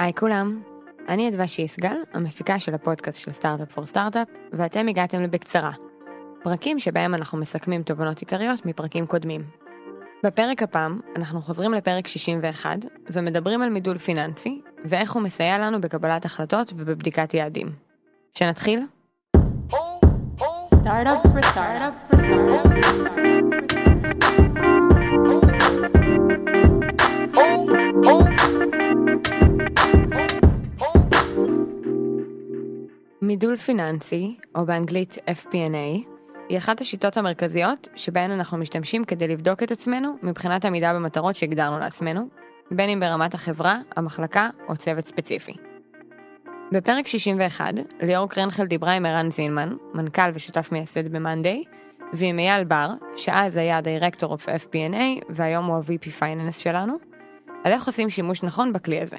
היי כולם, אני אדווה שיסגל, המפיקה של הפודקאסט של סטארט-אפ פור סטארט-אפ, ואתם הגעתם לבקצרה. פרקים שבהם אנחנו מסכמים תובנות עיקריות מפרקים קודמים. בפרק הפעם אנחנו חוזרים לפרק 61 ומדברים על מידול פיננסי ואיך הוא מסייע לנו בקבלת החלטות ובבדיקת יעדים. שנתחיל? Startup for startup for startup. מידול פיננסי, או באנגלית FP&A, היא אחת השיטות המרכזיות שבהן אנחנו משתמשים כדי לבדוק את עצמנו מבחינת עמידה במטרות שהגדרנו לעצמנו, בין אם ברמת החברה, המחלקה או צוות ספציפי. בפרק 61, ליאור קרנחל דיברה עם ערן זינמן, מנכ"ל ושותף מייסד ב-Monday, ועם אייל בר, שאז היה דירקטור of FP&A והיום הוא ה-VP פייננס שלנו, על איך עושים שימוש נכון בכלי הזה.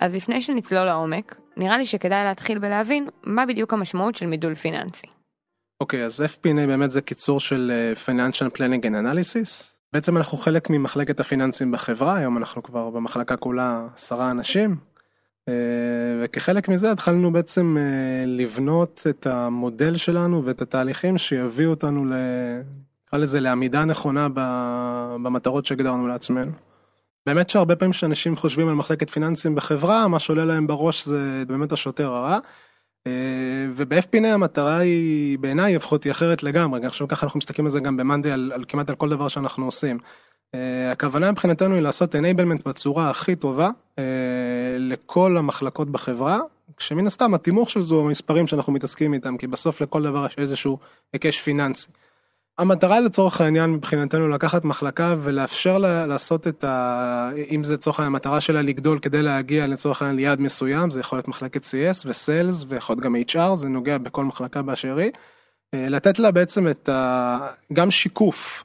אז לפני שנצלול לעומק, נראה לי שכדאי להתחיל בלהבין מה בדיוק המשמעות של מידול פיננסי. אוקיי, אז FP&A באמת זה קיצור של אה, Financial Planning and Analysis. בעצם אנחנו חלק ממחלקת הפיננסים בחברה, היום אנחנו כבר במחלקה כולה עשרה אנשים. אה, וכחלק מזה התחלנו בעצם אה, לבנות את המודל שלנו ואת התהליכים שיביאו אותנו, נקרא לזה, לעמידה נכונה במטרות שהגדרנו לעצמנו. באמת שהרבה פעמים כשאנשים חושבים על מחלקת פיננסים בחברה, מה שעולה להם בראש זה באמת השוטר הרע. אה, וב-FP&A המטרה היא, בעיניי לפחות, היא אחרת לגמרי, אני חושב ככה אנחנו מסתכלים על זה גם ב-Monday על, על כמעט על כל דבר שאנחנו עושים. אה, הכוונה מבחינתנו היא לעשות enablement בצורה הכי טובה אה, לכל המחלקות בחברה, כשמן הסתם התימוך של זה הוא המספרים שאנחנו מתעסקים איתם, כי בסוף לכל דבר יש איזשהו היקש פיננסי. המטרה לצורך העניין מבחינתנו לקחת מחלקה ולאפשר לה לעשות את ה... אם זה לצורך העניין המטרה שלה לגדול כדי להגיע לצורך העניין ליעד מסוים, זה יכול להיות מחלקת CS וסיילס ויכול להיות גם HR, זה נוגע בכל מחלקה באשר היא. אה, לתת לה בעצם את ה... גם שיקוף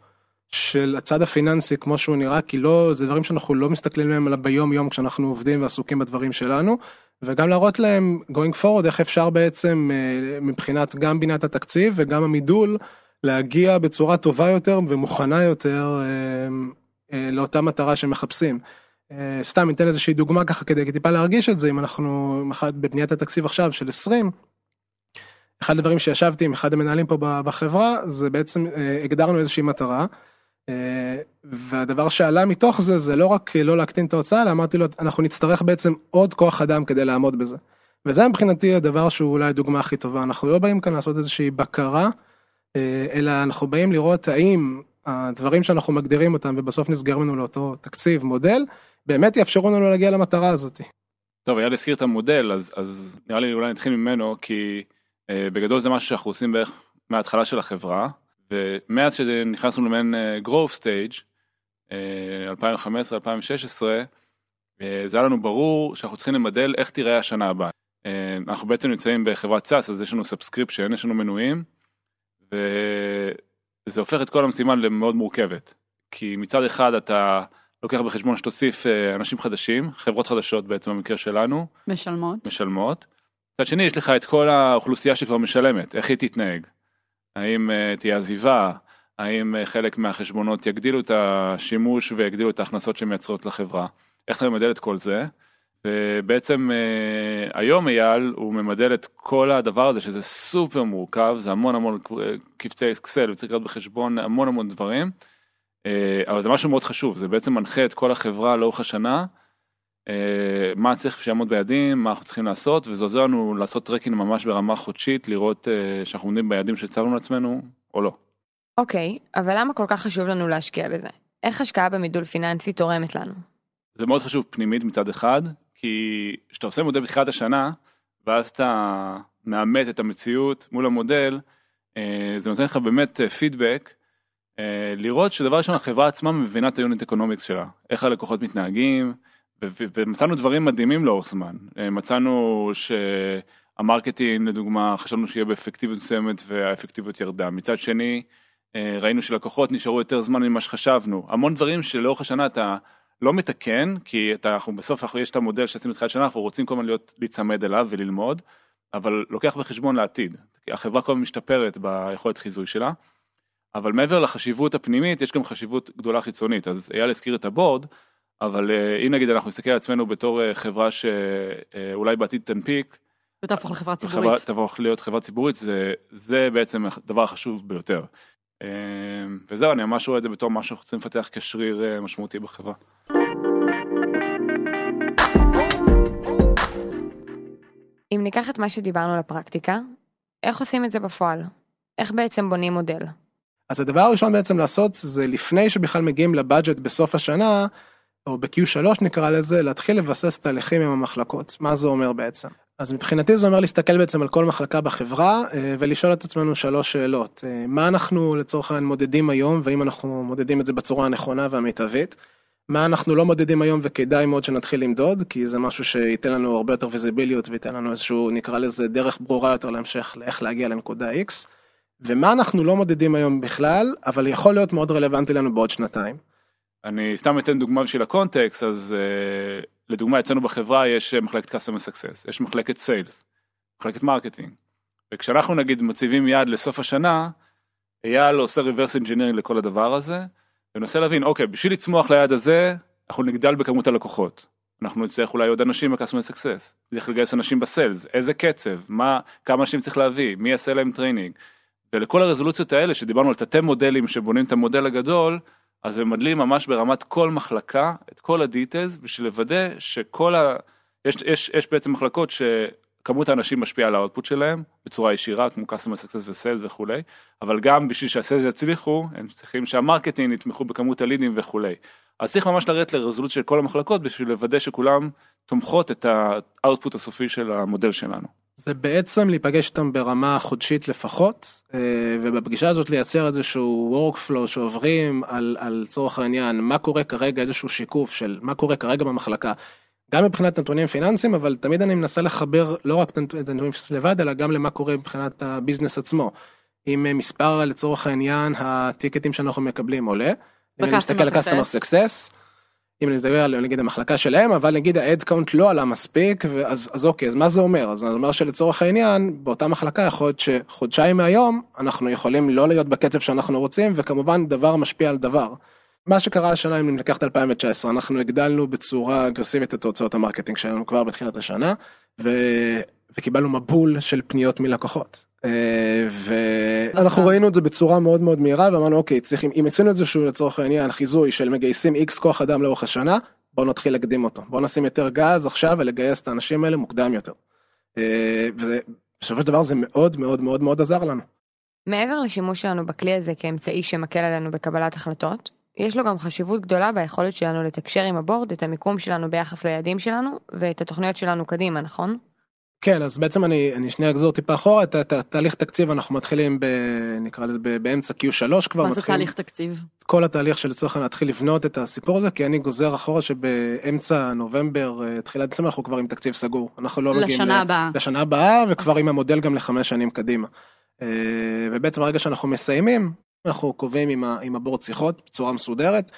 של הצד הפיננסי כמו שהוא נראה, כי לא, זה דברים שאנחנו לא מסתכלים עליהם אלא ביום יום כשאנחנו עובדים ועסוקים בדברים שלנו. וגם להראות להם going forward איך אפשר בעצם אה, מבחינת גם בינת התקציב וגם המידול להגיע בצורה טובה יותר ומוכנה יותר אה, אה, לאותה מטרה שמחפשים. אה, סתם ניתן איזושהי דוגמה ככה כדי טיפה להרגיש את זה אם אנחנו בבניית התקציב עכשיו של 20. אחד הדברים שישבתי עם אחד המנהלים פה בחברה זה בעצם אה, הגדרנו איזושהי מטרה. והדבר שעלה מתוך זה זה לא רק לא להקטין את ההוצאה אלא אמרתי לו אנחנו נצטרך בעצם עוד כוח אדם כדי לעמוד בזה. וזה מבחינתי הדבר שהוא אולי הדוגמה הכי טובה אנחנו לא באים כאן לעשות איזושהי בקרה אלא אנחנו באים לראות האם הדברים שאנחנו מגדירים אותם ובסוף נסגר לנו לאותו תקציב מודל באמת יאפשרו לנו להגיע למטרה הזאת. טוב, אייל הזכיר את המודל, אז, אז נראה לי אולי נתחיל ממנו, כי אה, בגדול זה משהו שאנחנו עושים בערך מההתחלה של החברה, ומאז שנכנסנו למעין אה, growth stage, אה, 2015-2016, אה, זה היה לנו ברור שאנחנו צריכים למדל איך תיראה השנה הבאה. אה, אנחנו בעצם נמצאים בחברת SaaS, אז יש לנו subscription, יש לנו מנויים, וזה הופך את כל המשימה למאוד מורכבת. כי מצד אחד אתה לוקח בחשבון שתוסיף אה, אנשים חדשים, חברות חדשות בעצם במקרה שלנו, משלמות. משלמות. מצד שני יש לך את כל האוכלוסייה שכבר משלמת, איך היא תתנהג. האם uh, תהיה עזיבה, האם uh, חלק מהחשבונות יגדילו את השימוש ויגדילו את ההכנסות שמייצרות לחברה. איך אתה ממדל את כל זה. ובעצם uh, היום אייל הוא ממדל את כל הדבר הזה שזה סופר מורכב, זה המון המון קבצי אקסל וצריך להיות בחשבון המון המון דברים. Uh, אבל זה משהו מאוד חשוב, זה בעצם מנחה את כל החברה לאורך השנה. אה, מה צריך שיעמוד ביעדים, מה אנחנו צריכים לעשות, וזה עוזר לנו לעשות tracking ממש ברמה חודשית, לראות אה, שאנחנו עומדים ביעדים שהצבנו לעצמנו, או לא. אוקיי, אבל למה כל כך חשוב לנו להשקיע בזה? איך השקעה במידול פיננסי תורמת לנו? זה מאוד חשוב פנימית מצד אחד, כי כשאתה עושה מודל בתחילת השנה, ואז אתה מאמת את המציאות מול המודל, אה, זה נותן לך באמת פידבק, לראות שדבר ראשון החברה עצמה מבינה את ה-unit economics שלה, איך הלקוחות מתנהגים, ומצאנו דברים מדהימים לאורך זמן, מצאנו שה-marketing לדוגמה חשבנו שיהיה באפקטיביות מסוימת והאפקטיביות ירדה, מצד שני ראינו שלקוחות נשארו יותר זמן ממה שחשבנו, המון דברים שלאורך השנה אתה לא מתקן כי אתה, אנחנו בסוף אנחנו, יש את המודל שעשינו בתחילת שנה אנחנו רוצים כל הזמן להיות להיצמד אליו וללמוד, אבל לוקח בחשבון לעתיד, החברה כל הזמן משתפרת ביכולת חיזוי שלה, אבל מעבר לחשיבות הפנימית יש גם חשיבות גדולה חיצונית, אז אייל הזכיר את הבורד, אבל אה, אם נגיד אנחנו נסתכל על עצמנו בתור אה, חברה שאולי בעתיד תנפיק, ותהפוך לחברה ציבורית. תהפוך להיות חברה ציבורית, זה, זה בעצם הדבר החשוב ביותר. אה, וזהו, אני ממש רואה את זה בתור משהו שאנחנו צריכים לפתח כשריר אה, משמעותי בחברה. אם ניקח את מה שדיברנו לפרקטיקה, איך עושים את זה בפועל? איך בעצם בונים מודל? אז הדבר הראשון בעצם לעשות זה לפני שבכלל מגיעים לבאג'ט בסוף השנה, או ב-Q3 נקרא לזה, להתחיל לבסס תהליכים עם המחלקות. מה זה אומר בעצם? אז מבחינתי זה אומר להסתכל בעצם על כל מחלקה בחברה אה, ולשאול את עצמנו שלוש שאלות. אה, מה אנחנו לצורך העניין מודדים היום והאם אנחנו מודדים את זה בצורה הנכונה והמיטבית. מה אנחנו לא מודדים היום וכדאי מאוד שנתחיל למדוד כי זה משהו שייתן לנו הרבה יותר ויזיביליות וייתן לנו איזשהו נקרא לזה דרך ברורה יותר להמשך לאיך להגיע לנקודה X. ומה אנחנו לא מודדים היום בכלל אבל יכול להיות מאוד רלוונטי לנו בעוד שנתיים. אני סתם אתן דוגמה בשביל ה-context, אז uh, לדוגמה אצלנו בחברה יש אה, מחלקת customer success, יש מחלקת sales, מחלקת marketing. וכשאנחנו נגיד מציבים יעד לסוף השנה, אייל עושה reverse engineering לכל הדבר הזה, ומנסה להבין, אוקיי, בשביל לצמוח ליעד הזה, אנחנו נגדל בכמות הלקוחות. אנחנו נצטרך אולי עוד אנשים ב-customer success, צריך לגייס אנשים ב-sales, איזה קצב, מה, כמה אנשים צריך להביא, מי יעשה להם training. ולכל הרזולוציות האלה שדיברנו על תתי מודלים שבונים את המודל הגדול, אז הם מדלים ממש ברמת כל מחלקה את כל ה-details בשביל לוודא שכל ה... יש, יש, יש בעצם מחלקות שכמות האנשים משפיעה על ה-output שלהם בצורה ישירה כמו customer success ו-sales וכולי, אבל גם בשביל שה-sales יצליחו הם צריכים שה-marketing יתמכו בכמות הלידים וכולי. אז צריך ממש לרדת לרזולוציה של כל המחלקות בשביל לוודא שכולם תומכות את האוטפוט הסופי של המודל שלנו. זה בעצם להיפגש איתם ברמה חודשית לפחות, אה, ובפגישה הזאת לייצר איזשהו workflow שעוברים על, על צורך העניין, מה קורה כרגע, איזשהו שיקוף של מה קורה כרגע במחלקה. גם מבחינת נתונים פיננסיים, אבל תמיד אני מנסה לחבר לא רק את הנתונים לבד, אלא גם למה קורה מבחינת הביזנס עצמו. אם מספר לצורך העניין הטיקטים שאנחנו מקבלים עולה. אם אני מסתכל על customer success, אם אני מדבר על נגיד המחלקה שלהם אבל נגיד head count לא עלה מספיק אז אז אוקיי אז מה זה אומר אז זה אומר שלצורך העניין באותה מחלקה יכול להיות שחודשיים מהיום אנחנו יכולים לא להיות בקצב שאנחנו רוצים וכמובן דבר משפיע על דבר. מה שקרה השנה אם ניקח את 2019 אנחנו הגדלנו בצורה אגרסיבית את הוצאות ה-marketing שלנו כבר בתחילת השנה ו... וקיבלנו מבול של פניות מלקוחות. ואנחנו ראינו את זה בצורה מאוד מאוד מהירה ואמרנו אוקיי צריכים אם עשינו את זה שוב לצורך העניין חיזוי של מגייסים איקס כוח אדם לאורך השנה בוא נתחיל להקדים אותו בוא נשים יותר גז עכשיו ולגייס את האנשים האלה מוקדם יותר. ובסופו של דבר זה מאוד מאוד מאוד מאוד עזר לנו. מעבר לשימוש שלנו בכלי הזה כאמצעי שמקל עלינו בקבלת החלטות, יש לו גם חשיבות גדולה ביכולת שלנו לתקשר עם הבורד את המיקום שלנו ביחס ליעדים שלנו ואת התוכניות שלנו קדימה, נכון? כן אז בעצם אני אני שנייה אגזור טיפה אחורה את התהליך תקציב אנחנו מתחילים ב... נקרא לזה באמצע Q3 כבר מה זה תהליך תקציב? כל התהליך של לצורך העניין להתחיל לבנות את הסיפור הזה כי אני גוזר אחורה שבאמצע נובמבר אה, תחילת דצמבר אנחנו כבר עם תקציב סגור אנחנו לא מגיעים לשנה הבאה. לשנה הבאה וכבר עם המודל גם לחמש שנים קדימה. אה, ובעצם הרגע שאנחנו מסיימים אנחנו קובעים עם הבורד שיחות בצורה מסודרת.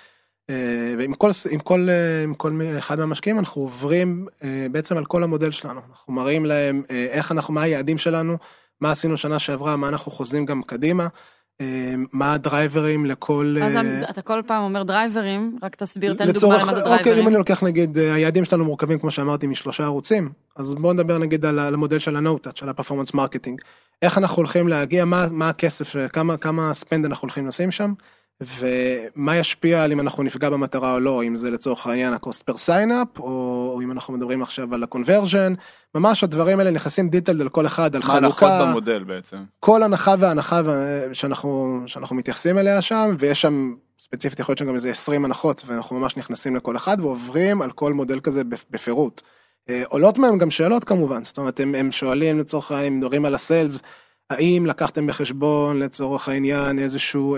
אה, ועם כל, עם כל, אה, עם כל אחד מהמשקיעים אנחנו עוברים אה, בעצם על כל המודל שלנו אנחנו מראים להם איך אנחנו מה היעדים שלנו מה עשינו שנה שעברה מה אנחנו חוזים גם קדימה. מה הדרייברים לכל אז אתה כל פעם אומר דרייברים, רק תסביר, תן דוגמה לצורך, למה זה אוקיי, אם דרייברים. אני לוקח נגיד היעדים שלנו מורכבים כמו שאמרתי משלושה ערוצים אז בואו נדבר נגיד על המודל של ה-No-Touch של ה-performance marketing איך אנחנו הולכים להגיע מה מה הכסף כמה כמה spend אנחנו הולכים לשים שם ומה ישפיע על אם אנחנו נפגע במטרה או לא אם זה לצורך העניין ה-cost per sign-up או, או אם אנחנו מדברים עכשיו על ה-conversion ממש הדברים האלה נכנסים detail על כל אחד על מה הנחות חלוקה במודל בעצם. כל הנחה והנחה שאנחנו שאנחנו מתייחסים אליה שם ויש שם ספציפית יכול להיות שם גם איזה 20 הנחות ואנחנו ממש נכנסים לכל אחד ועוברים על כל מודל כזה בפ- בפירוט. אה, עולות מהם גם שאלות כמובן זאת אומרת הם, הם שואלים לצורך העניין אם מדברים על ה-sales האם לקחתם בחשבון לצורך העניין איזשהו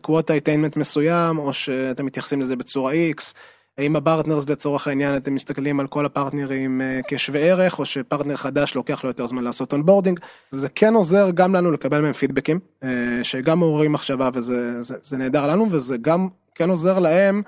quota attainment מסוים או שאתם מתייחסים לזה בצורה X. האם ה-partners לצורך העניין אתם מסתכלים על כל הפרטנרים אה, כשווה ערך או שפרטנר חדש לוקח לו יותר זמן לעשות onboarding זה כן עוזר גם לנו לקבל מהם פידבקים אה, שגם מעוררים מחשבה וזה זה, זה נהדר לנו וזה גם כן עוזר להם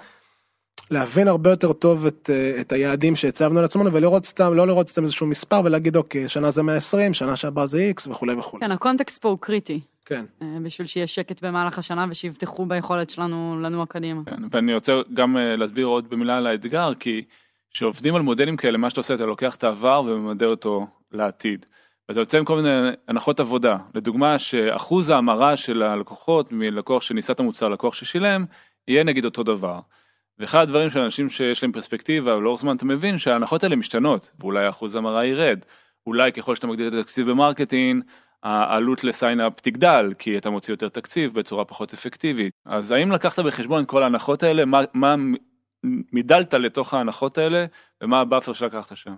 להבין הרבה יותר טוב את, אה, את היעדים שהצבנו לעצמנו ולראות סתם לא לראות סתם איזשהו מספר ולהגיד אוקיי שנה זה 120 שנה שעברה זה x וכולי וכולי. כן, ה-context פה הוא קריטי. כן. אה, בשביל שיהיה שקט במהלך השנה ושיבטחו ביכולת שלנו לנוע קדימה. כן, ואני רוצה גם אה, להסביר עוד במילה על האתגר, כי כשעובדים על מודלים כאלה, מה שאתה עושה, אתה לוקח את העבר וממדל אותו לעתיד. ואתה יוצא עם כל מיני הנחות עבודה. לדוגמה, שאחוז ההמרה של הלקוחות מלקוח שניסה את המוצר לקוח ששילם, יהיה נגיד אותו דבר. ואחד הדברים של אנשים שיש להם פרספקטיבה ולאורך זמן אתה מבין שההנחות האלה משתנות, ואולי אחוז המרה ירד. אולי ככל שאתה מגדיל את התקציב ב marketing, העלות ל signup תגדל, כי אתה מוציא יותר תקציב בצורה פחות אפקטיבית. אז האם לקחת בחשבון את כל ההנחות האלה, מה, מה מידלת לתוך ההנחות האלה, ומה ה buffer שלקחת שם?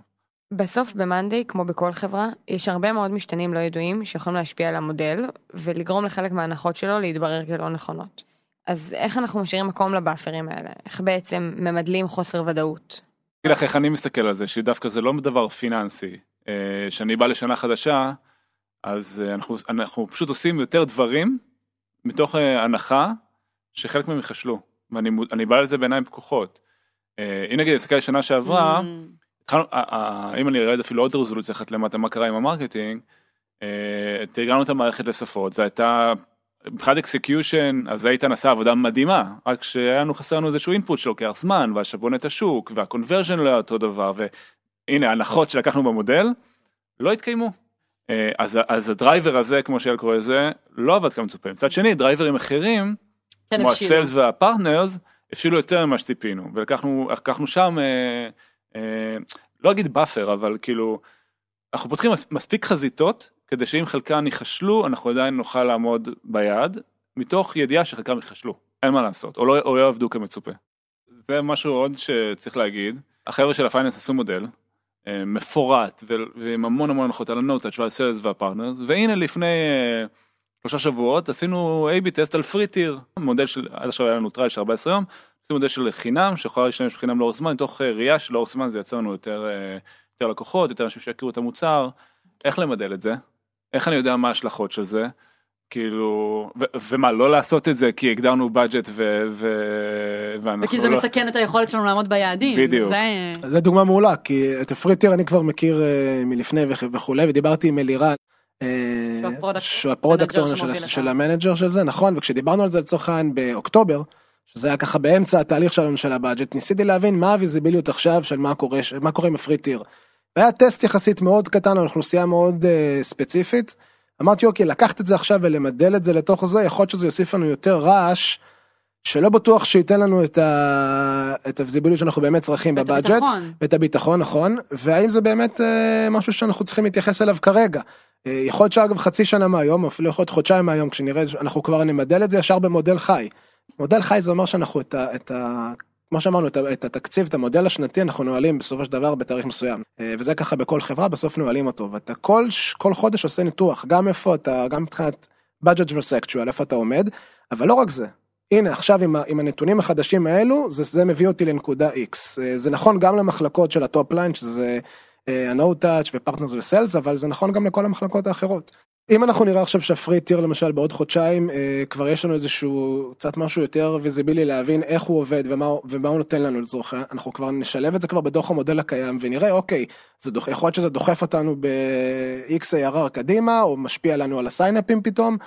בסוף במאנדיי, כמו בכל חברה, יש הרבה מאוד משתנים לא ידועים שיכולים להשפיע על המודל, ולגרום לחלק מההנחות שלו להתברר כלא נכונות. אז איך אנחנו משאירים מקום לבאפרים האלה? איך בעצם ממדלים חוסר ודאות? אגיד לך איך אני מסתכל על זה, שדווקא זה לא דבר פיננסי. אה, שאני בא לשנה חדשה, אז אה, אנחנו, אנחנו פשוט עושים יותר דברים מתוך אה, הנחה שחלק מהם ייכשלו, ואני בא לזה בעיניים פקוחות. אם נגיד נסתכל על שנה שעברה, ממ. התחלנו, אם אני ארד אפילו עוד רזולוציה אחת למטה, מה קרה עם ה marketing, תרגמנו את המערכת לשפות, זה הייתה מבחינת execution אז איתן עשה עבודה מדהימה רק שהיה לנו חסר לנו איזשהו input שלוקח זמן ותשובת השוק וה conversion לא היה אותו דבר והנה הנחות שלקחנו במודל לא התקיימו. אה, אז, אז ה driver הזה כמו שאל קורא לזה לא עבד כמצופה מצד שני דרייברים אחרים כן, כמו ה sales וה partners הבשילו יותר ממה שציפינו ולקחנו שם אה, אה, לא אגיד buffer אבל כאילו אנחנו פותחים מספיק חזיתות כדי שאם חלקן ייכשלו אנחנו עדיין נוכל לעמוד ביעד מתוך ידיעה שחלקם ייכשלו אין מה לעשות או לא, או לא יעבדו כמצופה. זה משהו עוד שצריך להגיד. החבר'ה של ה finance עשו מודל אה, מפורט ועם המון המון הנחות על ה no touch ועל sales וה partners והנה לפני אה, שלושה שבועות עשינו A-B test על free tier מודל של עד עכשיו היה לנו trial של 14 יום עשינו מודל של חינם שיכולה להשתמש בחינם לאורך זמן מתוך אה, ראייה שלאורך זמן זה יצא לנו יותר, יותר לקוחות יותר אנשים שיכירו את המוצר. איך למדל את זה איך אני יודע מה ההשלכות של זה. כאילו ו- ומה לא לעשות את זה כי הגדרנו budget ו- ו- ואנחנו וכי זה לא... מסכן את היכולת שלנו לעמוד ביעדים בדיוק זה, זה דוגמה מעולה כי את ה free tier אני כבר מכיר אה, מלפני וכולי ודיברתי עם אלירן. אה, שהוא ה product של, של ה manager של זה נכון וכשדיברנו על זה לצורך העניין באוקטובר שזה היה ככה באמצע התהליך שלנו של ה budget ניסיתי להבין מה הוויזיביליות עכשיו של מה קורה מה קורה עם ה free tier. היה טסט יחסית מאוד קטן על אוכלוסייה מאוד אה, ספציפית. אמרתי אוקיי לקחת את זה עכשיו ולמדל את זה לתוך זה יכול להיות שזה יוסיף לנו יותר רעש. שלא בטוח שייתן לנו את, ה... את הוויזיביליות שאנחנו באמת צריכים בבאג'ט, ואת הביטחון נכון, והאם זה באמת uh, משהו שאנחנו צריכים להתייחס אליו כרגע. Uh, יכול להיות שאגב חצי שנה מהיום, אפילו יכול להיות חודשיים מהיום, כשנראה, אנחנו כבר נמדל את זה ישר במודל חי. מודל חי זה אומר שאנחנו את, ה... את ה... כמו שאמרנו את את התקציב את המודל השנתי אנחנו נועלים בסופו של דבר בתאריך מסוים אה, וזה ככה בכל חברה בסוף נועלים אותו ואתה כל כל חודש עושה ניתוח גם איפה אתה גם מבחינת budget versus actual איפה אתה עומד אבל לא רק זה. הנה עכשיו עם, עם הנתונים החדשים האלו זה, זה מביא אותי לנקודה x אה, זה נכון גם למחלקות של ה top line שזה ה-No touch ו partners ו sales אבל זה נכון גם לכל המחלקות האחרות. אם אנחנו נראה עכשיו שה free tier למשל בעוד חודשיים אה, כבר יש לנו איזשהו קצת משהו יותר ויזיבילי להבין איך הוא עובד ומה, ומה הוא נותן לנו לצורך אנחנו כבר נשלב את זה כבר בתוך המודל הקיים ונראה אוקיי זה דוח, יכול להיות שזה דוחף אותנו ב-x ARR קדימה או משפיע לנו על הסיינאפים פתאום.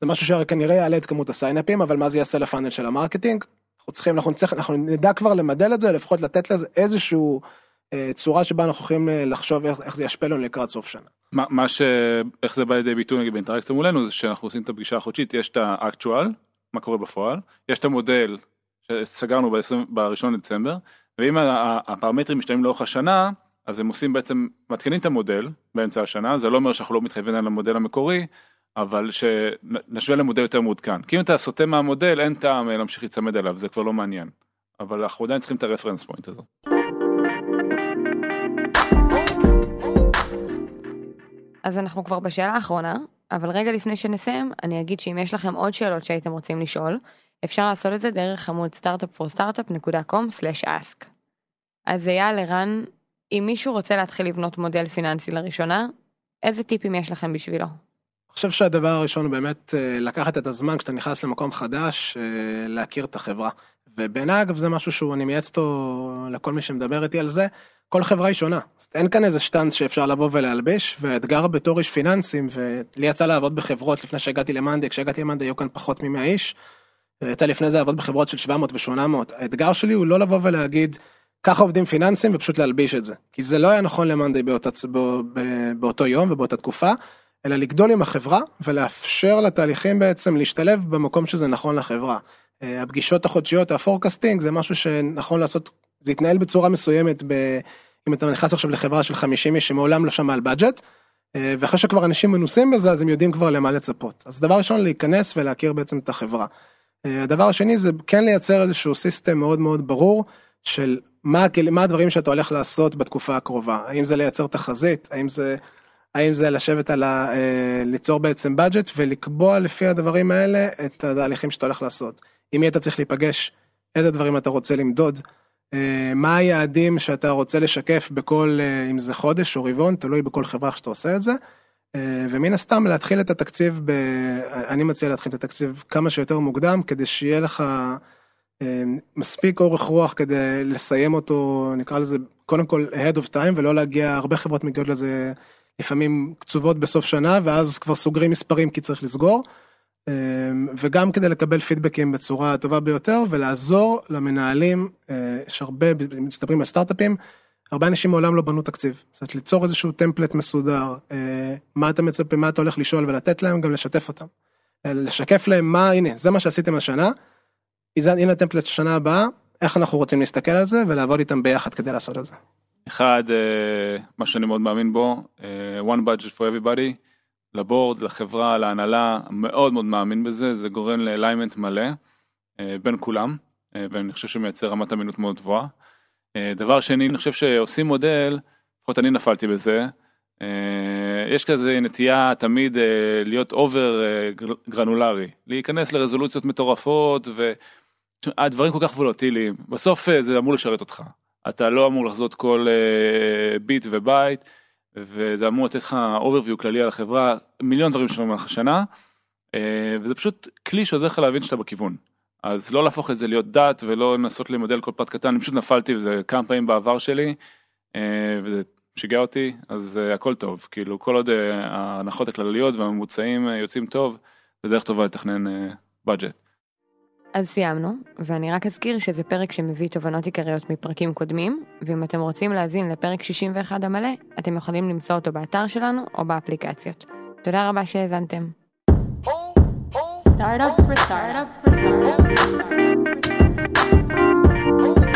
זה משהו שכנראה יעלה את כמות הסיינאפים אבל מה זה יעשה ל funnel של ה marketing. אנחנו צריכים אנחנו נצטרך אנחנו נדע כבר למדל את זה לפחות לתת לזה איזשהו אה, צורה שבה אנחנו יכולים אה, לחשוב איך, איך זה ישפיע לנו לקראת סוף שנה. מה, מה ש... איך זה בא לידי ביטוי נגיד באינטראקציה מולנו זה שאנחנו עושים את הפגישה החודשית יש את ה actual מה קורה בפועל יש את המודל שסגרנו ב-1 לדצמבר ואם הפרמטרים משתנים לאורך השנה אז הם עושים בעצם מתקנים את המודל באמצע השנה זה לא אומר שאנחנו לא מתחייבים על המודל המקורי אבל שנשווה למודל יותר מעודכן כי אם אתה סוטה מהמודל אין טעם להמשיך להיצמד אליו זה כבר לא מעניין אבל אנחנו עדיין צריכים את הרפרנס פוינט הזאת. אז אנחנו כבר בשאלה האחרונה, אבל רגע לפני שנסיים, אני אגיד שאם יש לכם עוד שאלות שהייתם רוצים לשאול, אפשר לעשות את זה דרך עמוד startupforstartup.com/ask. אז אייל ערן, אם מישהו רוצה להתחיל לבנות מודל פיננסי לראשונה, איזה טיפים יש לכם בשבילו? אני חושב שהדבר הראשון הוא באמת אה, לקחת את הזמן כשאתה נכנס למקום חדש, אה, להכיר את החברה. ובעיניי אגב זה משהו שהוא אני מייעץ אותו לכל מי שמדבר איתי על זה. כל חברה היא שונה. אין כאן איזה שטאנץ שאפשר לבוא ולהלביש, והאתגר בתור איש פיננסים, ולי יצא לעבוד בחברות לפני שהגעתי למאנדי, כשהגעתי למאנדי היו כאן פחות מ-100 איש, יצא לפני זה לעבוד בחברות של 700 ו-800. האתגר שלי הוא לא לבוא ולהגיד, ככה עובדים פיננסים ופשוט להלביש את זה. כי זה לא היה נכון למאנדי באותה, בא, באותו יום ובאותה תקופה, אלא לגדול עם החברה ולאפשר לתהליכים בעצם להשתלב במקום שזה נכון לחברה. אה, הפגישות החודשיות, ה forecasting, זה משהו שנכון לעשות, זה יתנהל בצורה מסוימת, ב, אם אתה נכנס עכשיו לחברה של 50 איש שמעולם לא שמע על budget, אה, ואחרי שכבר אנשים מנוסים בזה, אז הם יודעים כבר למה לצפות. אז דבר ראשון, להיכנס ולהכיר בעצם את החברה. אה, הדבר השני זה כן לייצר איזשהו סיסטם מאוד מאוד ברור של מה, מה הדברים שאתה הולך לעשות בתקופה הקרובה. האם זה לייצר תחזית, האם זה, האם זה לשבת על ה... ליצור בעצם בדג'ט ולקבוע לפי הדברים האלה את התהליכים שאתה הולך לעשות. עם מי אתה צריך להיפגש, איזה דברים אתה רוצה למדוד, אה, מה היעדים שאתה רוצה לשקף בכל, אה, אם זה חודש או רבעון, תלוי בכל חברה שאתה עושה את זה. אה, ומן הסתם להתחיל את התקציב, ב... אני מציע להתחיל את התקציב כמה שיותר מוקדם, כדי שיהיה לך מספיק אורך רוח כדי לסיים אותו, נקרא לזה, קודם כל ahead of time, ולא להגיע, הרבה חברות מגיעות לזה לפעמים קצובות בסוף שנה, ואז כבר סוגרים מספרים כי צריך לסגור. אמ, וגם כדי לקבל פידבקים בצורה הטובה ביותר ולעזור למנהלים, אה, יש הרבה, מסתברים על סטארט-אפים, הרבה אנשים מעולם לא בנו תקציב. זאת אומרת ליצור איזשהו טמפלט מסודר, אה, מה אתה מצפה, מה אתה הולך לשאול ולתת להם, גם לשתף אותם. אה, לשקף להם מה, הנה, זה מה שעשיתם השנה, הנה הטמפלט שנה הבאה, איך אנחנו רוצים להסתכל על זה ולעבוד איתם ביחד כדי לעשות את זה. אחד, מה שאני מאוד מאמין בו, one budget for everybody. לבורד, לחברה, להנהלה, מאוד מאוד מאמין בזה, זה גורם לאליימנט מלא אה, בין כולם, אה, ואני חושב שמייצר רמת אמינות מאוד גבוהה. אה, דבר שני, אני חושב שעושים מודל, לפחות אני נפלתי בזה, יש כזה נטייה תמיד להיות over גרנולרי, להיכנס לרזולוציות מטורפות והדברים כל כך וולוטיליים, בסוף זה אמור לשרת אותך, אתה לא אמור לחזות כל ביט ובייט. וזה אמור לתת לך overview כללי על החברה, מיליון דברים שלנו במהלך השנה, אה, וזה פשוט כלי שעוזר לך להבין שאתה בכיוון. אז לא להפוך את זה להיות דת ולא לנסות למדל כל פרט קטן, אני פשוט נפלתי בזה כמה פעמים בעבר שלי, אה, וזה שיגע אותי, אז אה, הכל טוב, כאילו כל עוד ההנחות הכלליות והממוצעים יוצאים טוב, זה דרך טובה לתכנן בדג'ט. אז סיימנו, ואני רק אזכיר שזה פרק שמביא תובנות עיקריות מפרקים קודמים, ואם אתם רוצים להאזין לפרק 61 המלא, אתם יכולים למצוא אותו באתר שלנו או באפליקציות. תודה רבה שהאזנתם. Startup for startup for startup for startup.